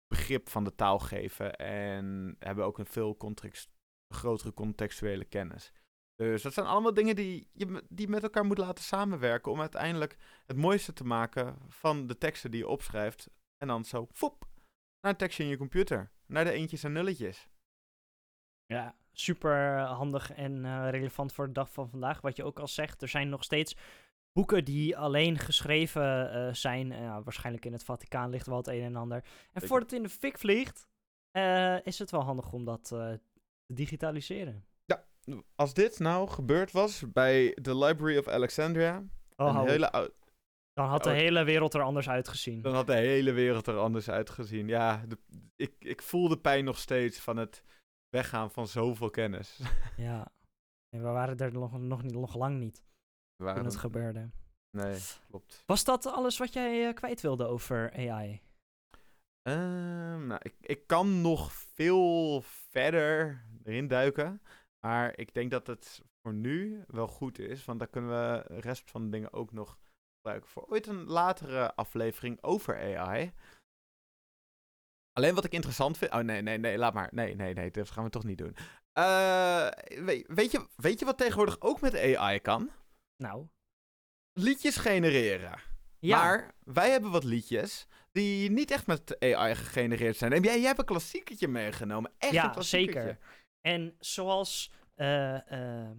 begrip van de taal geven en hebben ook een veel context, grotere contextuele kennis. Dus dat zijn allemaal dingen die je die met elkaar moet laten samenwerken om uiteindelijk het mooiste te maken van de teksten die je opschrijft. En dan zo, foep, naar een tekstje in je computer. Naar de eentjes en nulletjes. Ja, super handig en eh, relevant voor de dag van vandaag. Wat je ook al zegt, er zijn nog steeds boeken die alleen geschreven eh, zijn. Eh, ja, waarschijnlijk in het Vaticaan ligt wel het een en ander. En voordat het in de fik vliegt, eh, is het wel handig om dat eh, te digitaliseren. Als dit nou gebeurd was bij de Library of Alexandria, Oh, een hele Dan had de Oh. hele wereld er anders uitgezien. dan had de hele wereld er anders uitgezien. Ja, de- ik, ik voel de pijn nog steeds van het weggaan van zoveel kennis. Ja. En we waren er nog, nog, niet, nog lang niet We waren toen het gebeurde. nee, klopt. Was dat alles wat jij eh, kwijt wilde over AI? Ehm, nou, ik, ik kan nog veel verder erin duiken. Maar ik denk dat het voor nu wel goed is. Want dan kunnen we de rest van de dingen ook nog gebruiken voor ooit een latere aflevering over AI. Alleen wat ik interessant vind. Oh nee, nee, nee, laat maar. Nee, nee, nee, dat gaan we toch niet doen. Eh, weet, weet, je, weet je wat tegenwoordig ook met AI kan? Nou, Liedjes genereren. ja. Maar wij hebben wat liedjes die niet echt met AI gegenereerd zijn. En jij, jij hebt een klassiekertje meegenomen. Echt een ja, klassiekertje. zeker. En zoals eh, ehm,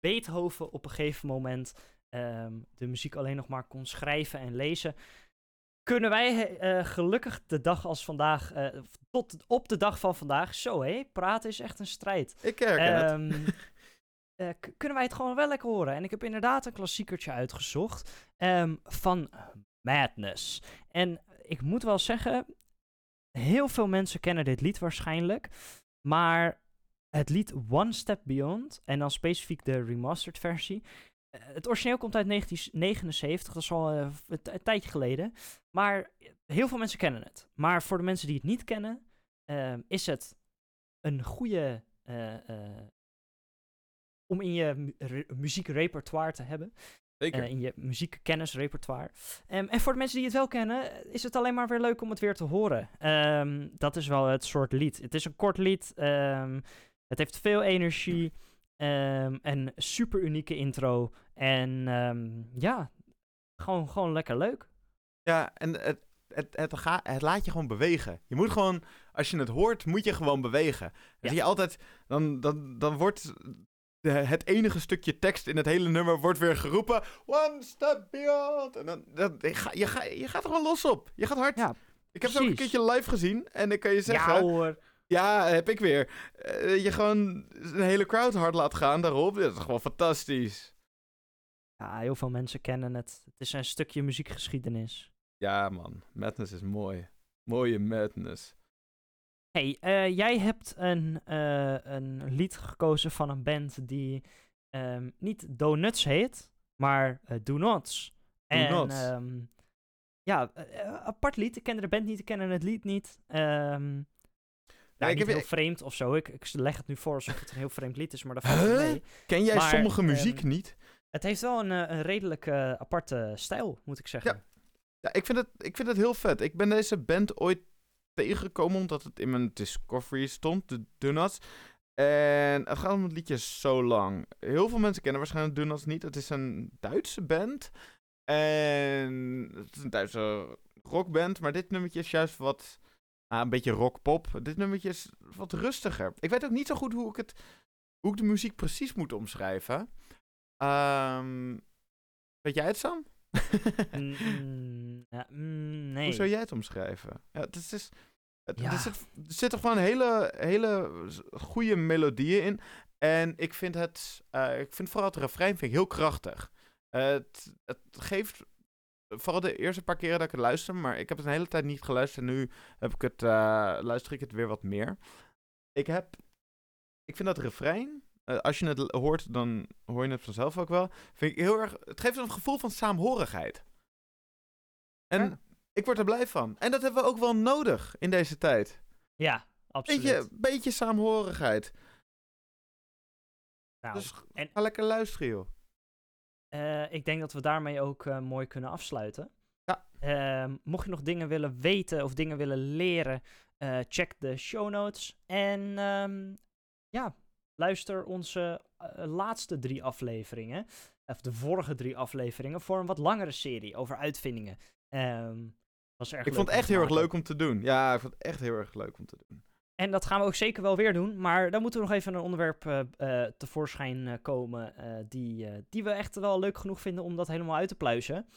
Beethoven op een gegeven moment ehm, de muziek alleen nog maar kon schrijven en lezen, kunnen wij eh, gelukkig de dag als vandaag, eh, tot op de dag van vandaag, zo hé, praten is echt een strijd. Ik herken het. Ehm, eh, kunnen wij het gewoon wel lekker horen. En ik heb inderdaad een klassiekertje uitgezocht ehm, van Madness. En ik moet wel zeggen, heel veel mensen kennen dit lied waarschijnlijk. Maar het lied One Step Beyond, en dan specifiek de remastered versie. Eh, het origineel komt uit 1979, dat is al eh, een, tijdje geleden. Maar heel veel mensen kennen het. Maar voor de mensen die het niet kennen, ehm, is het een goede eh, eh, om in je mu- re- muziekrepertoire te hebben. Zeker. eh, in je muziekkennisrepertoire. Ehm, en voor de mensen die het wel kennen, is het alleen maar weer leuk om het weer te horen. Ehm, dat is wel het soort lied. Het is een kort lied. het heeft veel energie. Ehm, een super unieke intro. En ehm, ja, gewoon, gewoon lekker leuk. Ja, en het, het, het, ga, het laat je gewoon bewegen. Je moet gewoon, als je het hoort, moet je gewoon bewegen. Ja. zie je altijd, dan, dan, dan wordt de, het enige stukje tekst in het hele nummer wordt weer geroepen. One step beyond. En dan, dan, je, ga, je, ga, je gaat er gewoon los op. Je gaat hard. Ja, ik heb het ook een keertje live gezien. En ik kan je zeggen, Ja hoor. Ja, heb ik weer. Eh, je gewoon een hele crowd hard laat gaan daarop. Dat is gewoon fantastisch. Ja, heel veel mensen kennen het. Het is een stukje muziekgeschiedenis. Ja, man. Madness is mooi. Mooie madness. Hey, eh, jij hebt een, eh, een lied gekozen van een band die ehm, niet Donuts heet, maar Do Nots. Do En Nots. ehm, ja, apart lied. Ik kende de band niet, ik kende het lied niet. Ehm, Ja, ik niet heb- heel vreemd of zo. Ik, ik leg het nu voor alsof het een heel vreemd lied is, maar dat valt Huh? mee. Ken jij Maar, sommige muziek ehm, niet? Het heeft wel een, eh, een redelijk eh, aparte stijl, moet ik zeggen. Ja, ik vind, het, ik vind het heel vet. Ik ben deze band ooit tegengekomen omdat het in mijn Discovery stond, de Donuts. En het gaat om het liedje So Lang. Heel veel mensen kennen waarschijnlijk Donuts niet. Het is een Duitse band. En het is een Duitse rockband. Maar dit nummertje is juist wat... ah, een beetje rockpop. Dit nummertje is wat rustiger. Ik weet ook niet zo goed hoe ik, het, hoe ik de muziek precies moet omschrijven. Ehm, weet jij het, Sam? Mm, mm, ja, mm, nee. Hoe zou jij het omschrijven? Ja, het is, het, Ja. Er, zit, er zitten gewoon hele, hele goede melodieën in. En ik vind het, eh, ik vind vooral het refrein vind ik heel krachtig. Eh, het, het geeft, vooral de eerste paar keren dat ik het luister, maar ik heb het een hele tijd niet geluisterd. En nu heb ik het, eh, luister ik het weer wat meer. Ik heb, ik vind dat refrein, eh, als je het hoort, dan hoor je het vanzelf ook wel. Vind ik heel erg, het geeft een gevoel van saamhorigheid. En Ja. ik word er blij van. En dat hebben we ook wel nodig in deze tijd. Ja, absoluut. Beetje, beetje saamhorigheid. Nou, dus en- ga lekker luisteren, joh. Eh, ik denk dat we daarmee ook eh, mooi kunnen afsluiten. Ja. Ehm, mocht je nog dingen willen weten of dingen willen leren, eh, check de show notes. En ehm, ja, luister onze laatste drie afleveringen, of de vorige drie afleveringen, voor een wat langere serie over uitvindingen. Ehm, was erg Ik vond het echt heel erg leuk om te doen. Ja, ik vond het echt heel erg leuk om te doen. En dat gaan we ook zeker wel weer doen. Maar dan moeten we nog even een onderwerp eh, eh, tevoorschijn eh, komen. die, die we echt wel leuk genoeg vinden om dat helemaal uit te pluizen.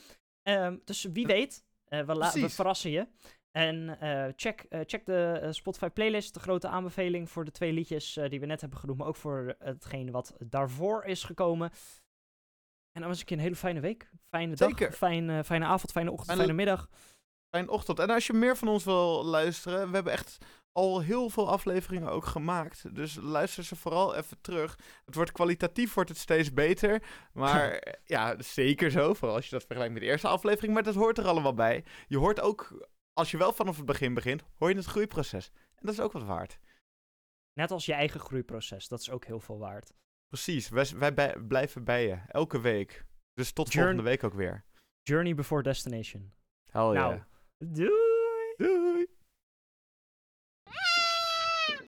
Ehm, dus wie weet, we, we verrassen je. En check, check de Spotify playlist. De grote aanbeveling voor de twee liedjes die we net hebben genoemd. Maar ook voor hetgene wat daarvoor is gekomen. En dan wens ik je een hele fijne week. Fijne dag, fijn, eh, fijne avond, fijne ochtend, Fijne- fijne middag. Fijne ochtend. En als je meer van ons wil luisteren, we hebben echt al heel veel afleveringen ook gemaakt. Dus luister ze vooral even terug. Het wordt kwalitatief wordt het steeds beter. Maar eh, ja, zeker zo. Vooral als je dat vergelijkt met de eerste aflevering. Maar dat hoort er allemaal bij. Je hoort ook, als je wel vanaf het begin begint, hoor je het groeiproces. En dat is ook wat waard. Net als je eigen groeiproces. Dat is ook heel veel waard. Precies, wij, wij bij- blijven bij je. Elke week. Dus tot volgende week ook weer. Journey before destination. Hell Nou, yeah. doei! Doei!